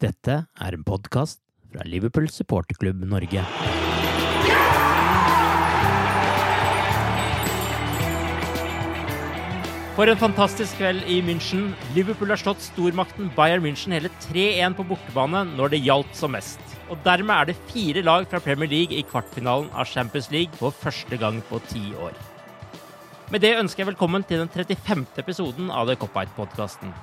Dette er en podkast fra Liverpool supporterklubb Norge. For en fantastisk kveld i München. Liverpool har slått stormakten Bayern München hele 3-1 på bortebane når det gjaldt som mest. Og dermed er det fire lag fra Premier League i kvartfinalen av Champions League for første gang på ti år. Med det ønsker jeg velkommen til den 35. episoden av The Cop-Out-podkasten.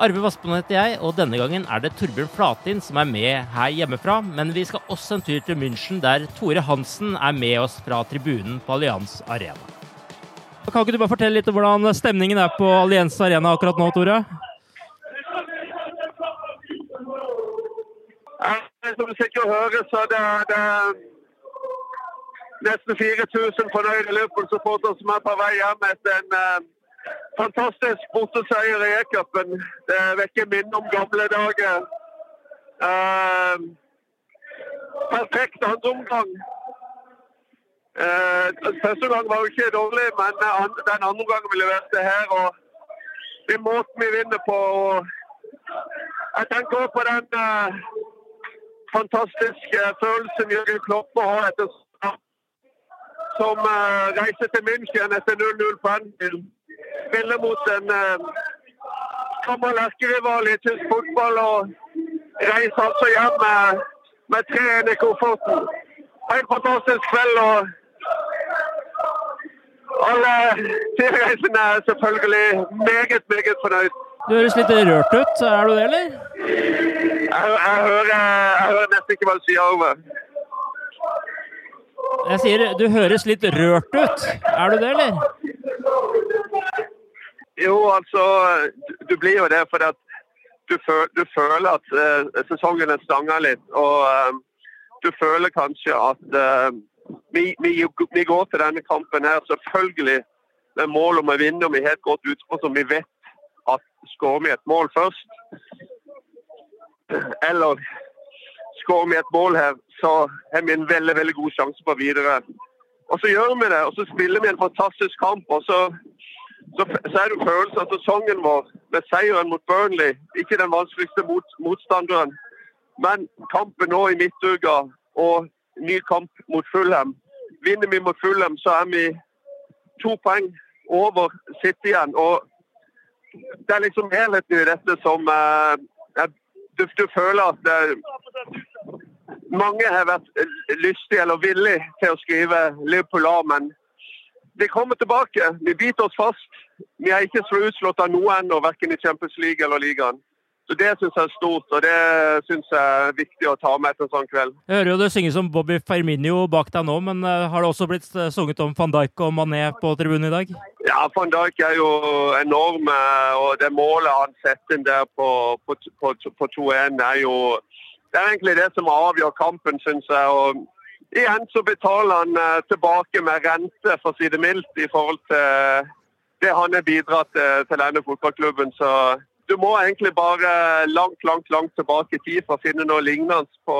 Arve Vassbond heter jeg, og denne gangen er det Torbjørn Flatin som er med her hjemmefra. Men vi skal også en tur til München, der Tore Hansen er med oss fra tribunen på Allianz Arena. Kan ikke du bare fortelle litt om hvordan stemningen er på Allianz Arena akkurat nå, Tore? Som du sikkert hører, så det er det nesten 4000 fornøyde Liverpool-supportere som er på vei hjem etter en eh, fantastisk borteseier i E-cupen. Det vekker minner om gamle dager. Eh, perfekt andreomgang. Uh, første gang var jo ikke dårlig, men eh, den andre gangen vi leverte her, og den måten vi vinner på og Jeg tenker også på den eh, fantastiske følelsen Jørgen Kloppe har etter som eh, reiser til München etter 0-0 på Anfield. Spiller mot en gammel eh, erkerival i tysk fotball og reise altså hjem med, med 3-1 i kofferten. En fantastisk kveld. og alle tilreisende er selvfølgelig meget, meget fornøyd. Du høres litt rørt ut. Er du det, eller? Jeg, jeg, hører, jeg hører nesten ikke hva du sier over. Jeg sier du høres litt rørt ut. Er du det, eller? Jo, altså Du, blir jo det fordi at du, føl, du føler at uh, sesongen er stanga litt. Og uh, du føler kanskje at uh, vi, vi, vi går til denne kampen her selvfølgelig med mål om å vinne og vi har helt godt utgangspunkt som vi vet at skårer vi et mål først, eller skårer vi et mål her, så har vi en veldig veldig god sjanse på videre. Og så gjør vi det, og så spiller vi en fantastisk kamp. og så så, så er det følelsen av sesongen vår med seieren mot Burnley. Ikke den vanskeligste mot, motstanderen, men kampen nå i midtuka og ny kamp mot Fulham. Vinner vi mot Fulham, så er vi to poeng over City igjen. Og det er liksom helheten i dette som eh, jeg, du, du føler at det, mange har vært lystige eller villige til å skrive Liverpool av, men vi kommer tilbake. Vi biter oss fast. Vi er ikke så utslått av noen, ennå, verken i Champions League eller ligaen. Så Det syns jeg er stort, og det syns jeg er viktig å ta med etter en sånn kveld. Jeg hører jo det synges om Bobby Firmino bak deg nå, men eh, har det også blitt eh, sunget om van Dijk og Mané på tribunen i dag? Ja, Van Dijk er jo enorm, eh, og det målet han setter inn der på, på, på, på 2-1 er jo Det er egentlig det som avgjør kampen, syns jeg. og Igjen så betaler han eh, tilbake med rente, for å si det mildt, i forhold til det han har bidratt til, denne fotballklubben. Så du må egentlig bare langt, langt, langt tilbake i tid for å finne noe lignende på,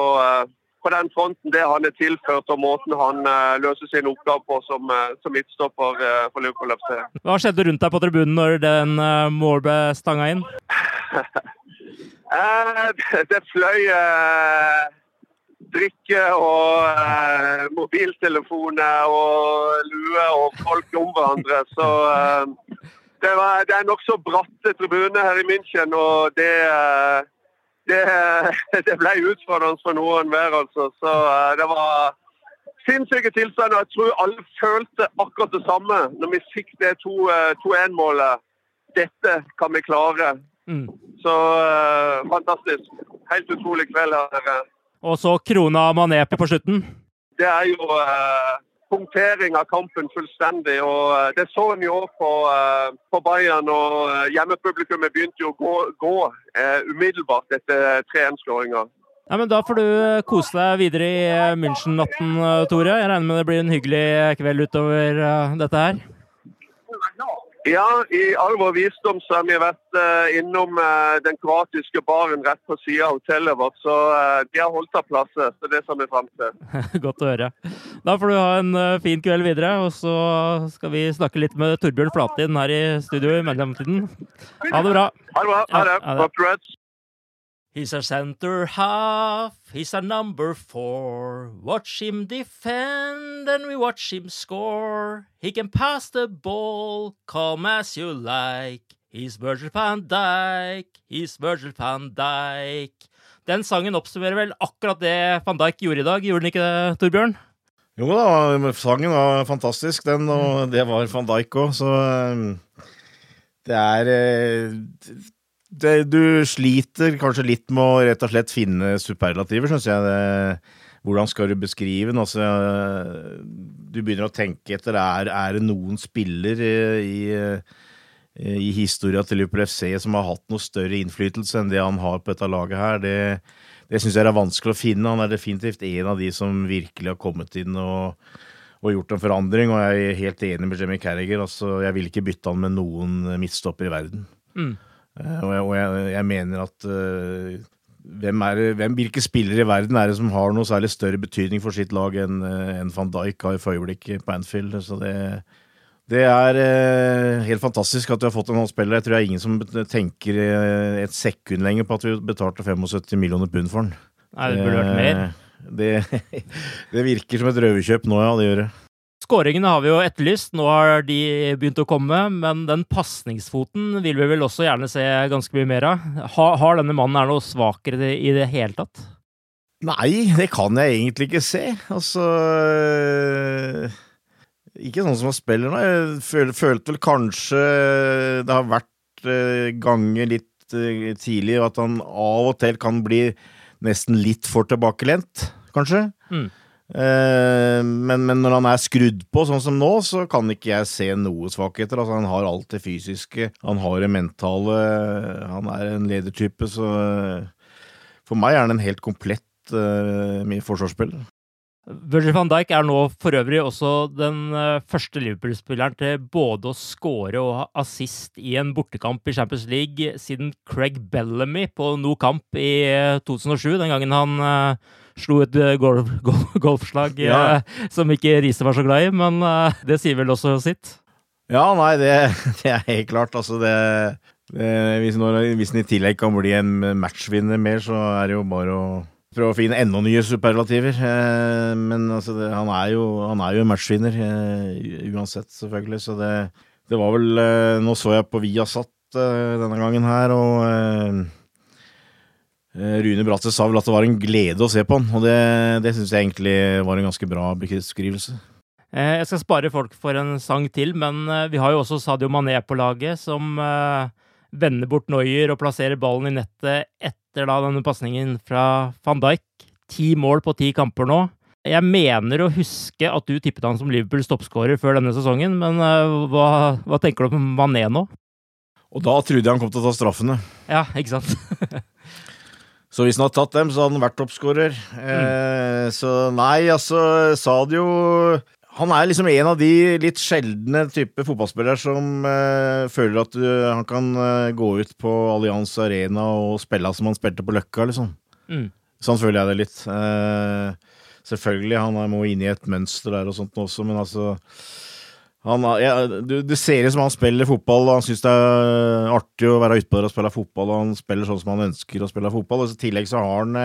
på den fronten. Det han er tilført og måten han løser sin oppgave på som, som midtstopper for Liverpool FC. Hva skjedde rundt deg på tribunen når den mål ble stanga inn? det fløy drikke og eh, mobiltelefoner og lue og folk om hverandre. Så eh, det, var, det er nokså bratte tribuner her i München, og det, eh, det, det ble utfordrende for noen hver, altså. Så eh, det var sinnssyke tilstander. Jeg tror alle følte akkurat det samme når vi fikk det 2-1-målet. Eh, Dette kan vi klare. Mm. Så uh, fantastisk. Helt utrolig kveld her. Og så krona Mané på slutten? Det er jo eh, punktering av kampen fullstendig. og uh, Det så en jo på, eh, på Bayern. og Hjemmepublikummet begynte jo å gå, gå umiddelbart etter 3-1-skåringa. Ja, men Da får du kose deg videre i München-natten, Tore. Jeg regner med det blir en hyggelig kveld utover dette her? Ja, i arv og visdom så har vi vært uh, innom uh, den kroatiske baren rett på sida av hotellet vårt. Så uh, de har holdt av plasser. Så det som vi fram til. Godt å høre. Da får du ha en fin kveld videre. Og så skal vi snakke litt med Torbjørn Flatin her i studio i mellomtiden. Ha det bra. Ha det bra. Ha det. Ha det. He's a center half, he's a number four. Watch him defend and we watch him score. He can pass the ball, come as you like. He's Virgil van Dijk, he's Virgil van Dijk. Den sangen oppsummerer vel akkurat det van Dijk gjorde i dag, gjorde den ikke det, Torbjørn? Jo da, sangen var fantastisk, den, og det var van Dijk òg, så eh, det er eh, det, du sliter kanskje litt med å rett og slett finne superlativer, syns jeg. Det, hvordan skal du beskrive den? Altså, du begynner å tenke etter er, er det noen spiller i, i, i historia til Liverpool FC som har hatt noe større innflytelse enn det han har på dette laget her. Det, det syns jeg er vanskelig å finne. Han er definitivt en av de som virkelig har kommet inn og, og gjort en forandring. Og jeg er helt enig med Jimmy Carriger. Altså, jeg vil ikke bytte han med noen midtstopper i verden. Mm. Eh, og jeg, og jeg, jeg mener at uh, hvem er, hvem, hvilke spillere i verden er det som har noe særlig større betydning for sitt lag enn eh, en van Dijk har for øyeblikket på Anfield? Så det, det er uh, helt fantastisk at vi har fått en sånn spiller. Jeg tror det er ingen som tenker et sekund lenger på at vi betalte 75 millioner pund for den. Nei, det burde vært mer. Det, det virker som et røverkjøp nå, ja. Det gjør det. Skåringene har vi jo etterlyst, nå har de begynt å komme. Men den pasningsfoten vil vi vel også gjerne se ganske mye mer av. Har, har denne mannen er noe svakere i det hele tatt? Nei, det kan jeg egentlig ikke se. Altså Ikke sånn som han spiller nå. Jeg føl, følte vel kanskje det har vært eh, ganger litt eh, tidlig at han av og til kan bli nesten litt for tilbakelent, kanskje. Mm. Eh, men, men, når han er skrudd på, sånn som nå, så kan ikke jeg se noe svakheter. Altså, han har alt det fysiske, han har det mentale, han er en ledertype, så eh, for meg er han en helt komplett uh, forsvarsspiller. Virgil van Dijk er nå for øvrig også den første Liverpool-spilleren til både å skåre og ha assist i en bortekamp i Champions League siden Craig Bellamy på No Kamp i 2007, den gangen han slo et eh, golf, golf, golfslag ja. eh, som ikke Riise var så glad i, men eh, det sier vel også sitt? Ja, nei, det, det er helt klart. Altså, det, det hvis, når, hvis den i tillegg kan bli en matchvinner mer, så er det jo bare å prøve å finne enda nye superlativer. Eh, men altså, det, han, er jo, han er jo matchvinner eh, uansett, selvfølgelig. Så det, det var vel eh, Nå så jeg på Viasat denne gangen her, og Rune Bratseth sa vel at det var en glede å se på han, og det, det syns jeg egentlig var en ganske bra beskrivelse. Jeg skal spare folk for en sang til, men vi har jo også Sadio Mané på laget, som vender bort Noyer og plasserer ballen i nettet etter da denne pasningen fra van Dijk. Ti mål på ti kamper nå. Jeg mener å huske at du tippet han som Liverpools toppskårer før denne sesongen, men hva, hva tenker du om Mané nå? Og da trodde jeg han kom til å ta straffene. Ja, ikke sant? Så hvis han hadde tatt dem, så hadde han vært toppskårer. Mm. Eh, så nei, altså Sadio han er liksom en av de litt sjeldne type fotballspillere som uh, føler at du, han kan uh, gå ut på Allianz Arena og spille som han spilte på Løkka, liksom. Mm. Sånn føler jeg det litt. selvfølgelig, han må inn i et mønster der og sånt også, men altså han, ja, du, du, ser det som han spiller fotball, og han syns det er artig å være utpå der og spille fotball, og han spiller sånn som han ønsker å spille fotball. Og I tillegg så har han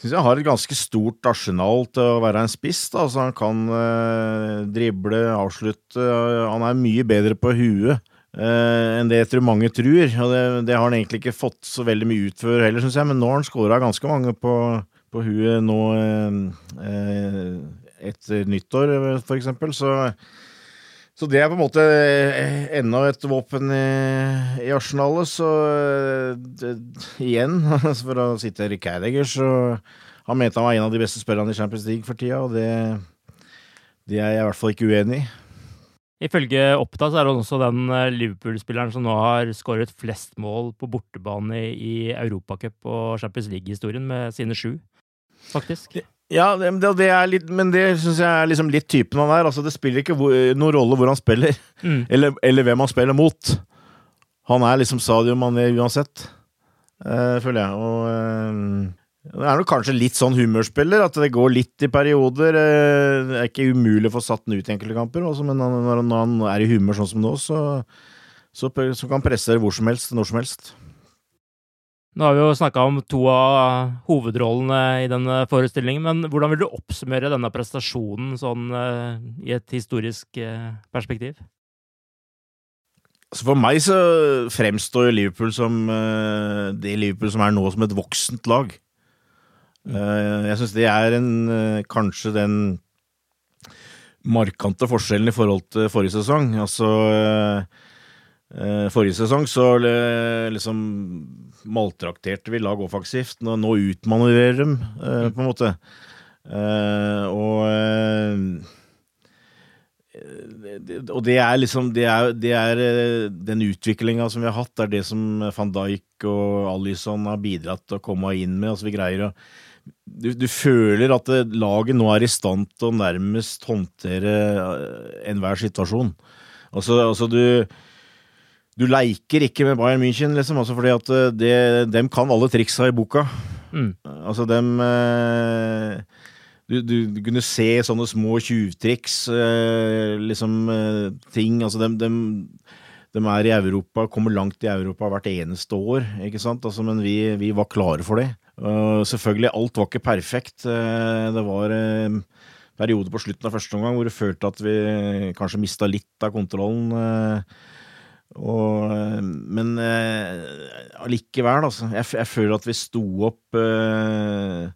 syns jeg har et ganske stort arsenal til å være en spiss. Da. Altså, han kan eh, drible, avslutte. Han er mye bedre på huet eh, enn det jeg tror mange tror. Og det, det, har han egentlig ikke fått så veldig mye ut før heller, syns jeg. Men nå har han skåra ganske mange på, på huet nå eh, etter nyttår, for eksempel. Så så det er på en måte eh, enda et våpen i, i arsenalet. Så det, igjen, for å sitte Rick Heidegger, så han mente han var en av de beste spillerne i Champions League for tida, og det, det er jeg i hvert fall ikke uenig i. Ifølge Oppda så er han også den eh, Liverpool-spilleren som nå har skåret flest mål på bortebane i Europacup og Champions League-historien, med sine sju, faktisk. Ja, det, det litt, men det syns jeg er liksom litt typen han er. Altså, det spiller ikke hvor, noen rolle hvor han spiller, mm. eller, eller, hvem han spiller mot. Han er liksom Sadio Mané uansett, uh, føler jeg. Og uh, det er nok kanskje litt sånn humørspiller, at det går litt i perioder. Uh, det er ikke umulig å få satt den ut i enkelte kamper, også, men når, når, han er i humør sånn som nå, så, så, så kan han presse hvor som helst, når som helst. Nå har vi jo snakka om to av hovedrollene i denne forestillingen, men hvordan vil du oppsummere denne prestasjonen sånn uh, i et historisk uh, perspektiv? Så for meg så fremstår Liverpool som uh, det Liverpool som er nå, som et voksent lag. jeg syns det er en, kanskje den markante forskjellen i forhold til forrige sesong. Altså Forrige sesong så liksom maltrakterte vi lag offensivt. Nå, nå utmanøvrerer dem, uh, på en måte. Og og det er liksom Det er, det er den utviklinga som vi har hatt, det er det som van Dijk og Alison har bidratt til å komme inn med. altså vi greier å du, du, føler at laget nå er i stand til å nærmest håndtere enhver situasjon. Altså, altså du du leiker ikke med Bayern München, liksom, også fordi at eh, det, dem kan alle triksa i boka. Mm. Altså, dem eh, du, du, du, kunne se sånne små tjuvtriks, eh, liksom eh, ting Altså, dem, dem, dem, er i Europa, kommer langt i Europa hvert eneste år, ikke sant? Altså, men vi, vi var klare for det. Uh, selvfølgelig, alt var ikke perfekt. Uh, det var uh, perioder på slutten av første omgang hvor du følte at vi kanskje mista litt av kontrollen. Uh, og, men eh, allikevel, eh, altså. Jeg, jeg, føler at vi sto opp eh,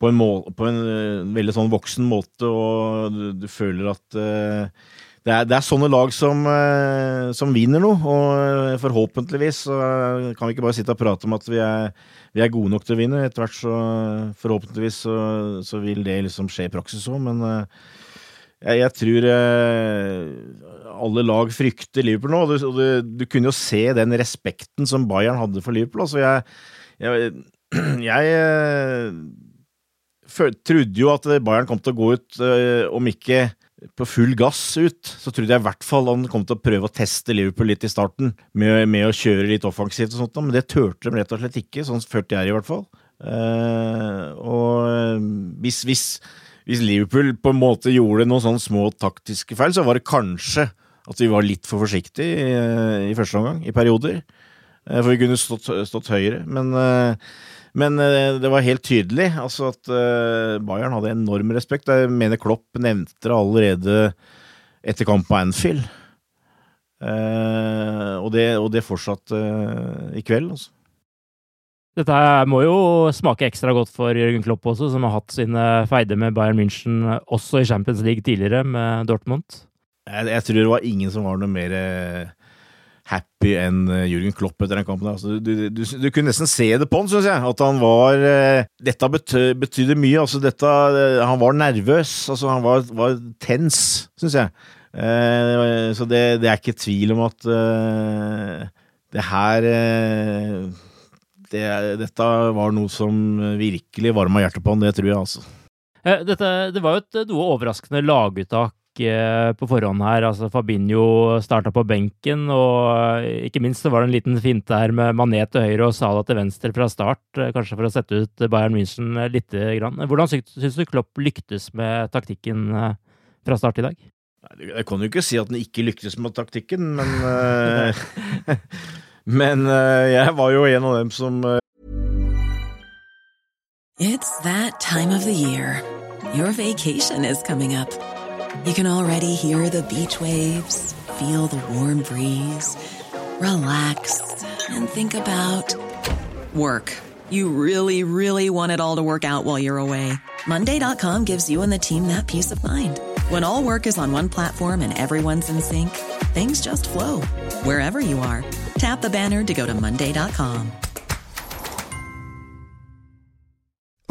på, en mål, på, en uh, veldig sånn voksen måte, og du, du føler at eh, det, er, det, er, sånne lag som, eh, som, vinner noe, og forhåpentligvis så kan vi ikke bare sitte og prate om at vi er, vi er gode nok til å vinne. Etter hvert så forhåpentligvis så, så vil det liksom skje i praksis òg, men jeg, jeg tror alle lag frykter Liverpool nå. Og du, du, du, kunne jo se den respekten som Bayern hadde for Liverpool. Altså jeg, jeg, jeg eh, trodde jo at Bayern kom til å gå ut, eh, om ikke på full gass ut, så trodde jeg i hvert fall han kom til å prøve å teste Liverpool litt i starten, med, med å kjøre litt offensivt og sånt, men det turte de rett og slett ikke. Sånn følte jeg i hvert fall. Uh, og hvis, hvis, hvis Liverpool på en måte gjorde noen sånne små taktiske feil, så var det kanskje at vi var litt for forsiktige i, eh, i første omgang, i perioder. Eh, for vi kunne stått, stått høyere. Men, eh, men, det var helt tydelig altså at Bayern hadde enorm respekt. Jeg mener Klopp nevnte det allerede etter kamp på Anfield. Og det, og det fortsatte i kveld, altså. Dette må jo smake ekstra godt for Jørgen Klopp også, som har hatt sine feider med Bayern München også i Champions League tidligere, med Dortmund. Jeg, jeg, tror det var ingen som var noe mer eh, happy enn Jørgen Jürgen Klopp etter den kampen. Altså, du, du, du, du, kunne nesten se det på han, syns jeg. At han var eh, Dette betydde mye. Altså, dette, han var nervøs. Altså, han var, var tens, syns jeg. Eh, så det, det, er ikke tvil om at eh, det her eh, det, Dette var noe som virkelig varma hjertet på han, det tror jeg, altså. Dette, det var jo et noe overraskende laguttak eh, på forhånd her. Altså Fabinho starta på benken, og eh, ikke minst var det en liten finte her med Mané til høyre og Sala til venstre fra start, eh, kanskje for å sette ut Bayern München lite grann. Hvordan syns du Klopp lyktes med taktikken fra start i dag? Jeg kan jo ikke si at den ikke lyktes med taktikken, men Men eh, jeg var jo en av dem som eh, It's that time of the year. Your vacation is coming up. You can already hear the beach waves, feel the warm breeze, relax, and think about work. You really, really want it all to work out while you're away. Monday.com gives you and the team that peace of mind. When all work is on one platform and everyone's in sync, things just flow wherever you are. Tap the banner to go to Monday.com.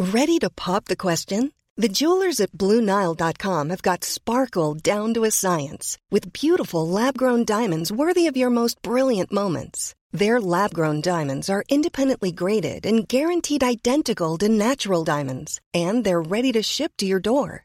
Ready to pop the question? The jewelers at BlueNile.com have got sparkle down to a science with beautiful lab grown diamonds worthy of your most brilliant moments. Their lab grown diamonds are independently graded and guaranteed identical to natural diamonds, and they're ready to ship to your door.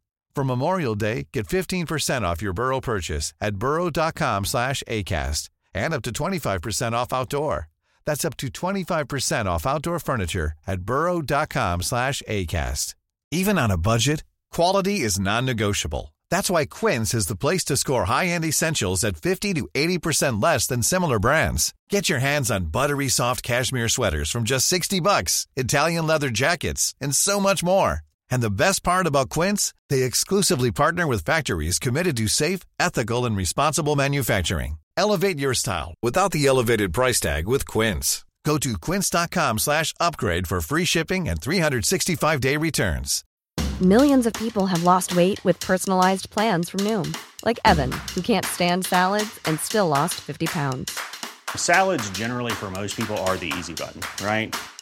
For Memorial Day, get 15% off your Burrow purchase at burrow.com slash ACAST and up to 25% off outdoor. That's up to 25% off outdoor furniture at burrow.com slash ACAST. Even on a budget, quality is non-negotiable. That's why Quince is the place to score high-end essentials at 50 to 80% less than similar brands. Get your hands on buttery soft cashmere sweaters from just 60 bucks, Italian leather jackets, and so much more. And the best part about Quince, they exclusively partner with factories committed to safe, ethical, and responsible manufacturing. Elevate your style without the elevated price tag with Quince. Go to quince.com slash upgrade for free shipping and 365-day returns. Millions of people have lost weight with personalized plans from Noom, like Evan, who can't stand salads and still lost 50 pounds. Salads generally for most people are the easy button, right?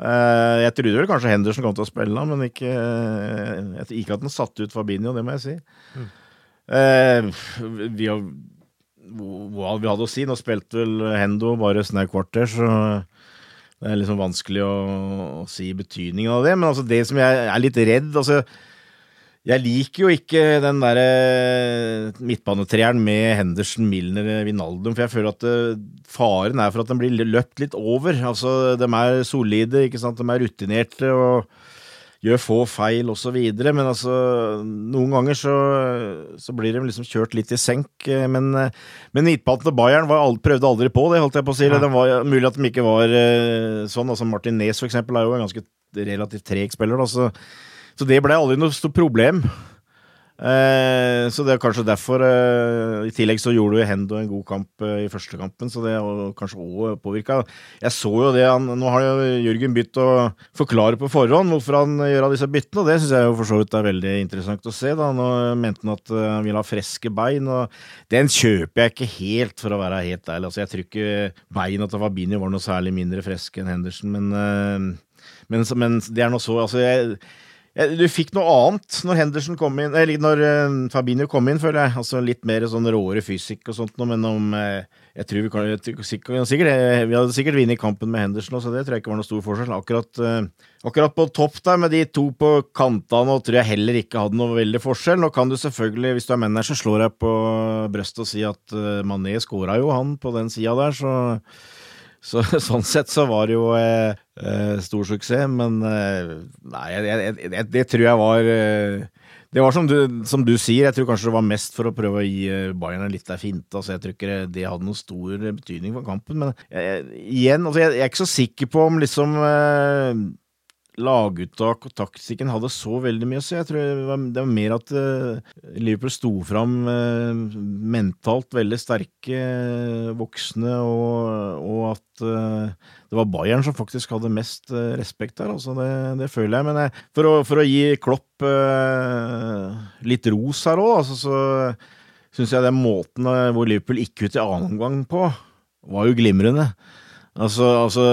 Uh, jeg trodde vel kanskje Henderson kom til å spille, men ikke, uh, ikke at han satte ut Fabinho, det må jeg si. Mm. Uh, vi, har, hva vi hadde å si? Nå spilte vel Hendo bare snau kvarter, så det er liksom vanskelig å, å, si betydningen av det. Men altså det som jeg er litt redd altså jeg liker jo ikke den derre midtbanetreeren med Henderson, Milner, Vinaldum, for jeg føler at uh, faren er for at den blir løpt litt over. Altså, de er solide, ikke sant, de er rutinerte og gjør få feil osv. Men altså, noen ganger så, så, blir de liksom kjørt litt i senk. Men, men midtbanen til Bayern aldri, prøvde aldri på det, holdt jeg på å si. Ja. Det var mulig at de ikke var sånn. altså Martin Nes for eksempel er jo en ganske relativt treg spiller. da, så så det ble aldri noe stort problem. Eh, så det er kanskje derfor eh, I tillegg så gjorde jo Hendo en god kamp eh, i første kampen, så det har kanskje òg påvirka. Jeg så jo det han, Nå har jo Jørgen begynt å forklare på forhånd hvorfor han gjør av disse byttene, og det syns jeg jo for så vidt er veldig interessant å se. da Nå mente han at han ville ha friske bein, og den kjøper jeg ikke helt, for å være helt ærlig. Altså, jeg tror ikke beina til Fabinho var noe særlig mindre friske enn Henderson, men, men, men det er nå så. altså jeg du fikk noe annet når Henderson kom inn, eller når uh, Fabinho kom inn, føler jeg. Altså Litt mer sånn råere fysikk og sånt noe, men om uh, Jeg tror vi kan sikkert, eh, Vi hadde sikkert vunnet kampen med Henderson, så det tror jeg ikke var noe stor forskjell. Akkurat, akkurat på topp der, med de to på kantene, tror jeg heller ikke hadde noe veldig forskjell. Nå kan du selvfølgelig, hvis du er manager, slå deg på brystet og si at Mané skåra jo, han, på den sida der, så så, sånn sett så var det jo eh, eh, stor suksess, men eh, nei, jeg, jeg, det tror jeg var eh, Det var som du, som du sier, jeg tror kanskje det var mest for å prøve å gi eh, Bayern en litt der finte. Altså, jeg tror ikke det, hadde noen stor betydning for kampen. Men jeg, igjen, altså, jeg, jeg, er ikke så sikker på om liksom eh, laguttak og taktikken hadde så veldig mye å si. Jeg tror det var, det var mer at uh, Liverpool sto fram uh, mentalt veldig sterke, uh, voksne, og, og at det var Bayern som faktisk hadde mest respekt der. Altså det, det, føler jeg. Men jeg, for, å, for, å, gi Klopp litt ros her òg, altså, så syns jeg den måten hvor Liverpool gikk ut i annen omgang på, var jo glimrende. Altså, altså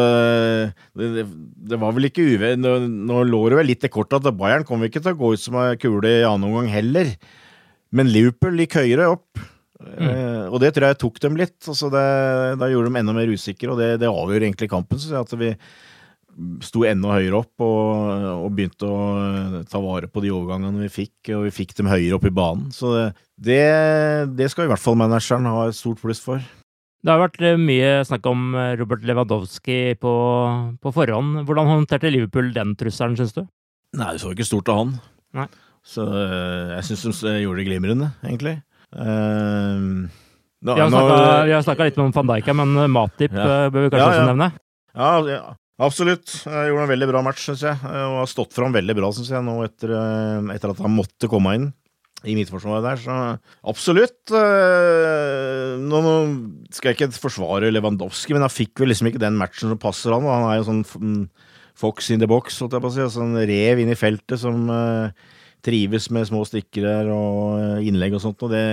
det, det, var vel ikke uve... Nå, nå lå det vel litt i kortet at Bayern kom ikke til å gå ut som ei kule i annen omgang heller. Men Liverpool gikk høyere opp. Mm. Eh, og det tror jeg tok dem litt. Altså det, da gjorde de enda mer usikre, og det, det avgjør egentlig kampen. Så at vi sto enda høyere opp og, og, begynte å ta vare på de overgangene vi fikk, og vi fikk dem høyere opp i banen. Så det, det skal i hvert fall manageren ha et stort pluss for. Det har vært eh, mye snakk om eh, Robert Lewandowski på, på forhånd. Hvordan håndterte Liverpool den trusselen, syns du? Nei, det så ikke stort av han. Nei. Så eh, jeg syns de gjorde det glimrende, egentlig. Uh, da, vi har snakka litt om van Dijk, men Matip ja. bør vi kanskje ja, ja. også nevne? Ja, ja, absolutt. Jeg gjorde en veldig bra match, syns jeg. Og har stått fram veldig bra, syns jeg, nå etter, etter, at han måtte komme inn i midtforsvaret der, så absolutt. Eh, nå, skal jeg ikke forsvare Lewandowski, men han fikk vel liksom ikke den matchen som passer han. Han er jo sånn mm, fox in the box, holdt jeg på å si. Sånn rev inn i feltet som uh, trives med små stikker og eh, innlegg og sånt. Og det,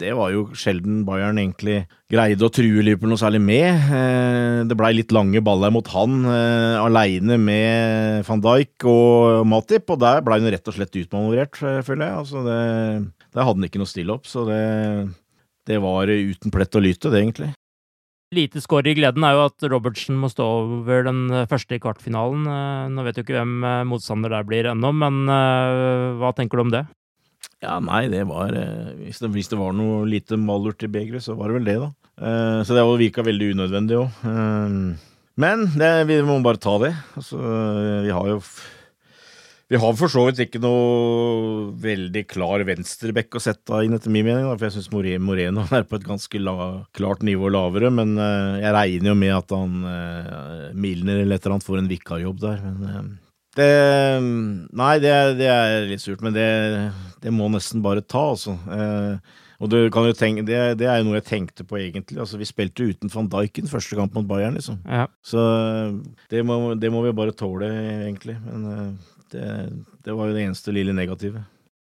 det var jo sjelden Bayern egentlig greide å true Liverpool noe særlig med. Eh, det blei litt lange baller mot han eh, aleine med van Dijk og Matip, og der blei han rett og slett utmanøvrert, føler jeg. Altså det, der hadde han ikke noe stille opp, så det, det var uten plett og lyte, det, egentlig lite skår i gleden er jo at Robertsen må stå over den første i kvartfinalen. Eh, nå vet jo ikke hvem eh, motstander der blir ennå, men eh, hva tenker du om det? Ja, nei, det var Hvis det, hvis det var noe lite malurt i begeret, så var det vel det, da. Så det virka veldig unødvendig òg. Men det, vi må bare ta det. Altså, vi har jo vi har for så vidt ikke noe veldig klar venstrebekk å sette inn, etter min mening. For jeg syns Moreno er på et ganske la, klart nivå lavere. Men uh, jeg regner jo med at han uh, Milner eller et eller annet får en vikarjobb der. Men uh, det Nei, det, det, er litt surt. Men det, det, må nesten bare ta, altså. og det, tenke, det, det, er jo noe jeg tenkte på, egentlig. Altså, vi spilte uten van Dijken første kamp mot Bayern, liksom. Ja. Så det må, det må, vi bare tåle, egentlig. Men det, det var jo det eneste lille negative.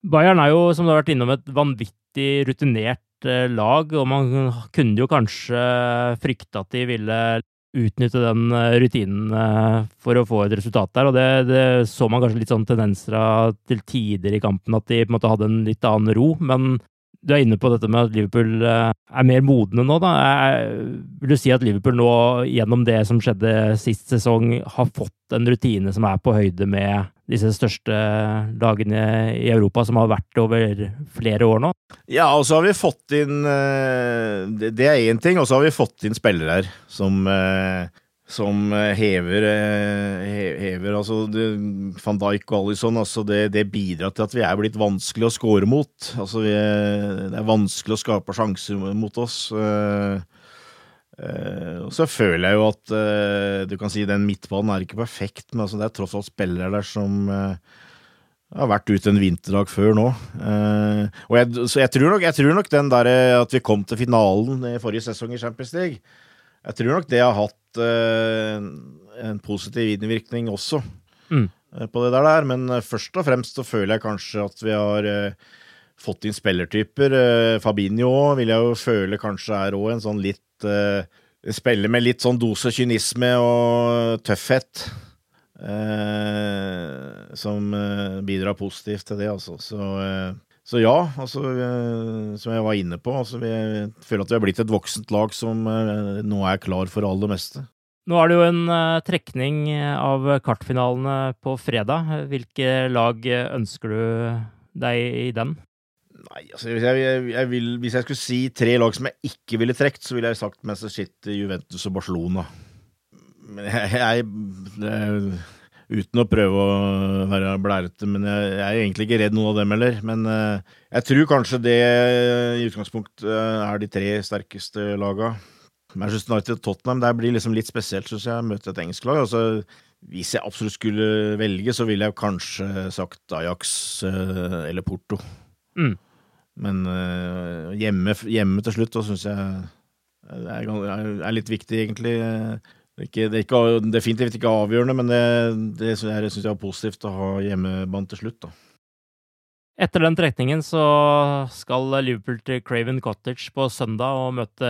Bayern er jo, som du har vært innom, et vanvittig rutinert eh, lag, og man kunne jo kanskje frykte at de ville utnytte den eh, rutinen eh, for å få et resultat der, og det, det så man kanskje litt sånn tendenser av til tider i kampen, at de på en måte hadde en litt annen ro, men du er inne på dette med at Liverpool er mer modne nå. da. vil du si at Liverpool nå, gjennom det som skjedde sist sesong, har fått en rutine som er på høyde med disse største lagene i Europa, som har vært over flere år nå? Ja, og så har vi fått inn eh, Det er én ting, og så har vi fått inn spillere her som eh, som hever, eh, hever altså Van Dijk og Alison, altså det, det, bidrar til at vi er blitt vanskelig å score mot. Altså vi, det er vanskelig å skape sjanser mot oss. Uh, og så føler jeg jo at uh, du kan si den midtbanen er ikke perfekt, men altså det er tross alt spillere der som uh, har vært ute en vinterdag før nå. og jeg, så jeg tror, nok, jeg tror nok den der at vi kom til finalen i forrige sesong i Champions League, jeg tror nok det har hatt en positiv innvirkning også mm. på det der, men først og fremst så føler jeg kanskje at vi har fått inn spillertyper. Fabinho vil jeg jo føle kanskje er òg en sånn litt uh, spiller med litt sånn dose kynisme og tøffhet. Uh, som uh, bidrar positivt til det, altså. Så, så ja, altså, som jeg var inne på, altså, vi føler at vi har blitt et voksent lag som nå er klar for all det meste. Nå er det jo en trekning av kartfinalene på fredag. Hvilke lag ønsker du deg i den? Nei, altså hvis jeg, jeg, vil, hvis jeg skulle si tre lag som jeg ikke ville trukket, så ville jeg sagt Manchester City, Juventus og Barcelona. Men jeg, uten å prøve å være blærete. Men jeg, er egentlig ikke redd noen av dem heller. Men uh, jeg tror kanskje det i utgangspunktet er de tre sterkeste laga. Manchester United og Tottenham der blir liksom litt spesielt, syns jeg, å møte et engelsk lag. Altså, hvis jeg absolutt skulle velge, så ville jeg kanskje sagt Ajax eller Porto. Mm. Men uh, hjemme, hjemme, til slutt, da syns jeg det er, er, litt viktig, egentlig. Det er, ikke, det er ikke, definitivt ikke avgjørende, men det, det syns jeg er positivt å ha hjemmebane til slutt. da. Etter den trekningen så skal Liverpool til Craven Cottage på søndag og møte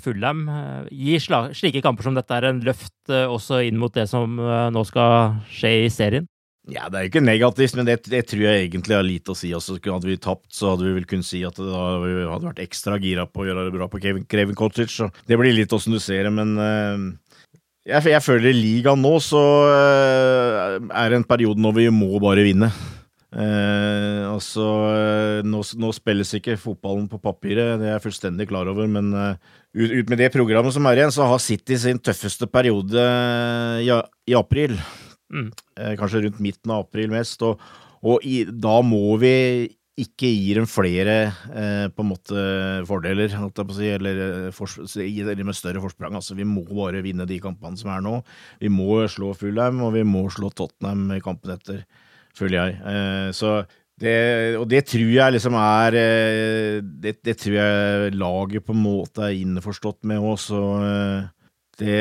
Fulham. Gir slike kamper som dette er en løft eh, også inn mot det som eh, nå skal skje i serien? Ja, Det er jo ikke negativt, men det, det, tror jeg egentlig har lite å si. Altså, hadde vi tapt, så hadde vi vel kunnet si at det hadde vært ekstra gira på å gjøre det bra på Craven Cottage. Så det blir litt åssen du ser det, men uh, jeg, jeg, føler i ligaen nå så uh, er det en periode når vi må bare vinne. Uh, altså, nå, nå, spilles ikke fotballen på papiret, det er jeg fullstendig klar over, men ut, ut, med det programmet som er igjen, så har City sin tøffeste periode i, i april. Mm. Eh, kanskje rundt midten av april mest, og, og i, da må vi ikke gi dem flere eh, på en måte fordeler, si, eller, for, eller med større forsprang. Altså, vi må bare vinne de kampene som er nå. Vi må slå Fulham, og vi må slå Tottenham i kampen etter føler jeg. Eh, så det, og det tror jeg liksom er eh, det, det, tror jeg laget på en måte er innforstått med òg, så eh, det,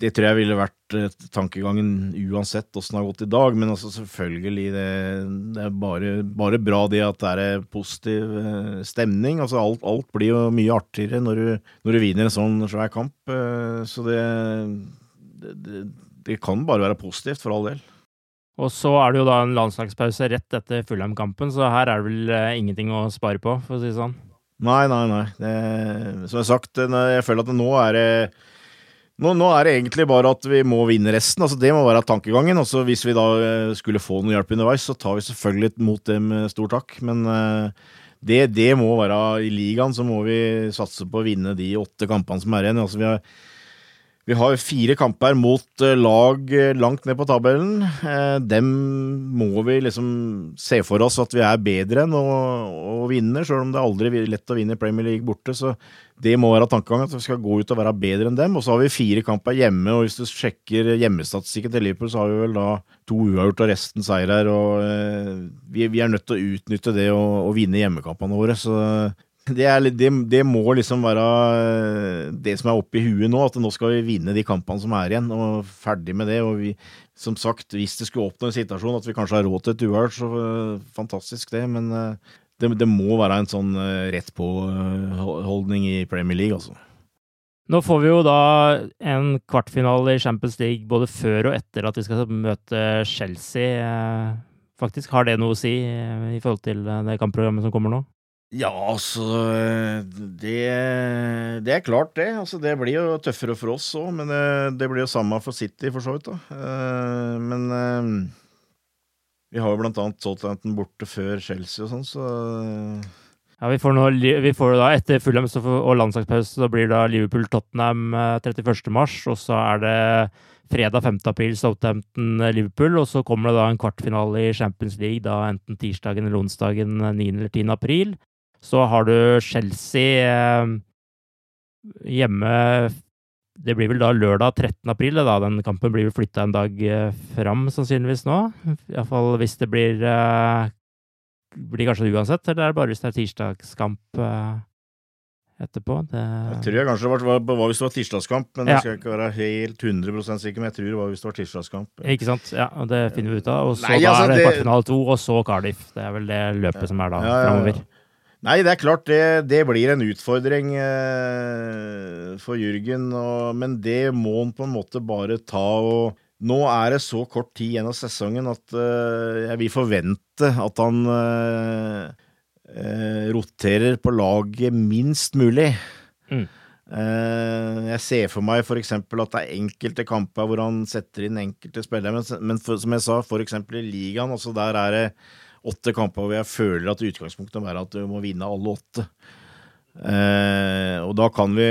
det, tror jeg ville vært tankegangen uansett åssen det har gått i dag. Men altså selvfølgelig, det, det er bare, bare, bra det at det er positiv stemning. Altså alt, alt blir jo mye artigere når du, når du vinner en sånn svær kamp. Så det, det kan bare være positivt, for all del. Og så er det jo da en landslagspause rett etter Fulham-kampen, så her er det vel eh, ingenting å spare på, for å si det sånn. Nei, nei, nei. Det, som jeg har sagt, jeg føler at nå er det nå, nå, er det egentlig bare at vi må vinne resten. altså Det må være tankegangen. altså Hvis vi da eh, skulle få noe hjelp underveis, så tar vi selvfølgelig mot det med stor takk. Men uh, det, det, må være i ligaen, så må vi satse på å vinne de åtte kampene som er igjen. altså Vi har vi har fire kamper mot eh, lag eh, langt ned på tabellen. Eh, dem må vi liksom se for oss at vi er bedre enn å, å vinne, sjøl om det er aldri lett å vinne Premier League borte. Så det må være tankegangen, at vi skal gå ut og være bedre enn dem. Og så har vi fire kamper hjemme, og hvis du sjekker hjemmestatistikken til Liverpool, så har vi vel da to uavgjort og resten seier her. Og vi, vi, er nødt til å utnytte det og, og vinne hjemmekampene våre. Så det, er, det, det, må liksom være eh, det som er oppe i huet nå, at nå skal vi vinne de kampene som er igjen, og ferdig med det. og vi, som sagt, Hvis det skulle oppnå en situasjon at vi kanskje har råd til et uhell, så uh, fantastisk det. Men uh, det, det, må være en sånn rett på-holdning i Premier League, altså. Nå får vi jo da en kvartfinale i Champions League både før og etter at vi skal møte Chelsea. Faktisk, har det noe å si i forhold til det kampprogrammet som kommer nå? Ja, altså det, det, er klart, det. Altså, det blir jo tøffere for oss òg, men det, eh, det, blir jo samme for City, for så vidt. da. Uh, men uh, vi har jo blant annet Southampton borte før Chelsea og sånn, så Ja, vi får, nå, vi får da etter Fulham og landslagspause, så blir da Liverpool-Tottenham 31. mars, og så er det fredag 5. april Southampton-Liverpool, og så kommer det da en kvartfinale i Champions League da enten tirsdagen eller onsdagen 9. eller 10. april. Så har du Chelsea eh, hjemme Det blir vel da lørdag 13. april. Da. Den kampen blir vel flytta en dag eh, fram, sannsynligvis nå. Iallfall hvis det blir eh, Blir kanskje uansett, eller er det bare hvis det er tirsdagskamp etterpå? Det... Jeg tror jeg kanskje det var, var hvis det var tirsdagskamp, men ja. jeg skal ikke være helt 100% sikker. Men jeg tror det var hvis det var tirsdagskamp. Ikke sant. Ja, og det finner vi ut av. Og så Nei, altså, da er det, kvartfinale to, og så Cardiff. Det er vel det løpet som er da ja, framover. Nei, det er klart det, det blir en utfordring eh, for Jürgen, og, men det må han på en måte bare ta og Nå er det så kort tid igjen av sesongen at eh, jeg vil forvente at han eh, eh roterer på laget minst mulig. Mm. Eh, jeg ser for meg f.eks. at det er enkelte kamper hvor han setter inn enkelte spillere, men, men for, som jeg sa, f.eks. i ligaen, altså der er det åtte kamper hvor jeg føler at utgangspunktet må være at du må vinne alle åtte. Eh, og da kan vi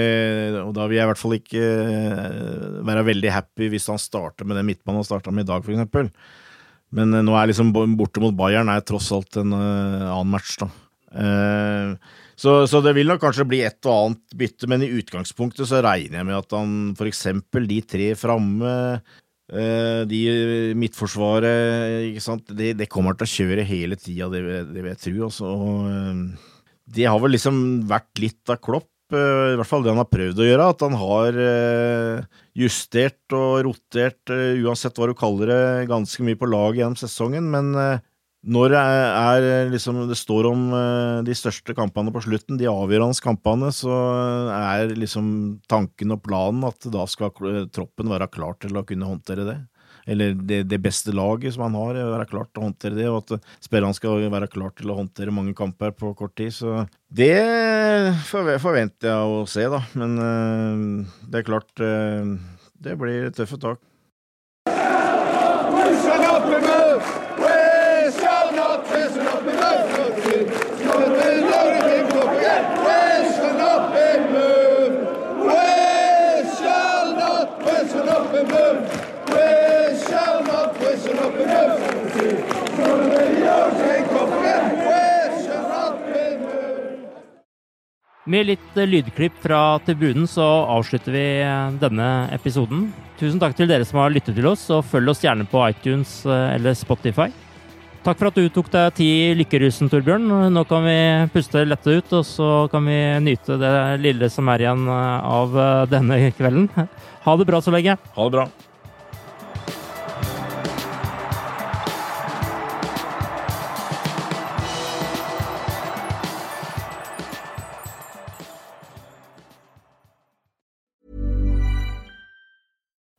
Og da vil jeg i hvert fall ikke eh, være veldig happy hvis han starter med den midtbanen han starta med i dag, f.eks. Men eh, nå er liksom borte mot Bayern er tross alt en uh, annen match, da. Eh, så, så, det vil nok kanskje bli et og annet bytte, men i utgangspunktet så regner jeg med at han f.eks. de tre framme eh, de midtforsvaret, ikke sant, det, de kommer til å kjøre hele tida, det, det, vil jeg tro. Altså. Eh, det har vel liksom vært litt av Klopp, eh, i hvert fall det han har prøvd å gjøre. At han har eh, justert og rotert, eh, uansett hva du kaller det, ganske mye på laget gjennom sesongen. Men når det, er, liksom, det står om de største kampene på slutten, de avgjørende kampene, så er liksom tanken og planen at da skal troppen være klar til å kunne håndtere det eller det, det, beste laget som han har, være klart til å håndtere det, og at spillerne skal være klar til å håndtere mange kamper på kort tid. Så det forventer jeg å se, da. Men det er klart Det blir tøffe tak. Med litt eh, lydklipp fra tribunen så avslutter vi eh, denne episoden. Tusen takk til dere som har lyttet til oss, og følg oss gjerne på iTunes eh, eller Spotify. Takk for at du tok deg tid i lykkerusen, Torbjørn. Nå kan vi puste lette ut, og så kan vi nyte det lille som er igjen av denne kvelden. Ha det bra så lenge. Ha det bra.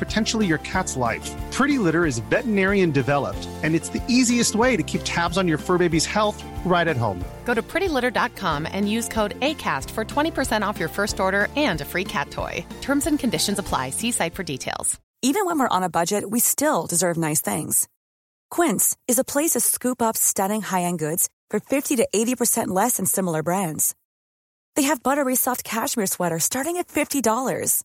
potentially your cat's life. Pretty Litter is veterinarian developed, and it's the easiest way to keep tabs on your fur baby's health right at home. Go to prettylitter.com and use code ACAST for 20% off your first order and a free cat toy. Terms and conditions apply. See site for details. Even when we're on a budget, we still deserve nice things. Quince is a place to scoop up stunning high end goods for 50 to 80% less than similar brands. They have buttery soft cashmere sweaters starting at $50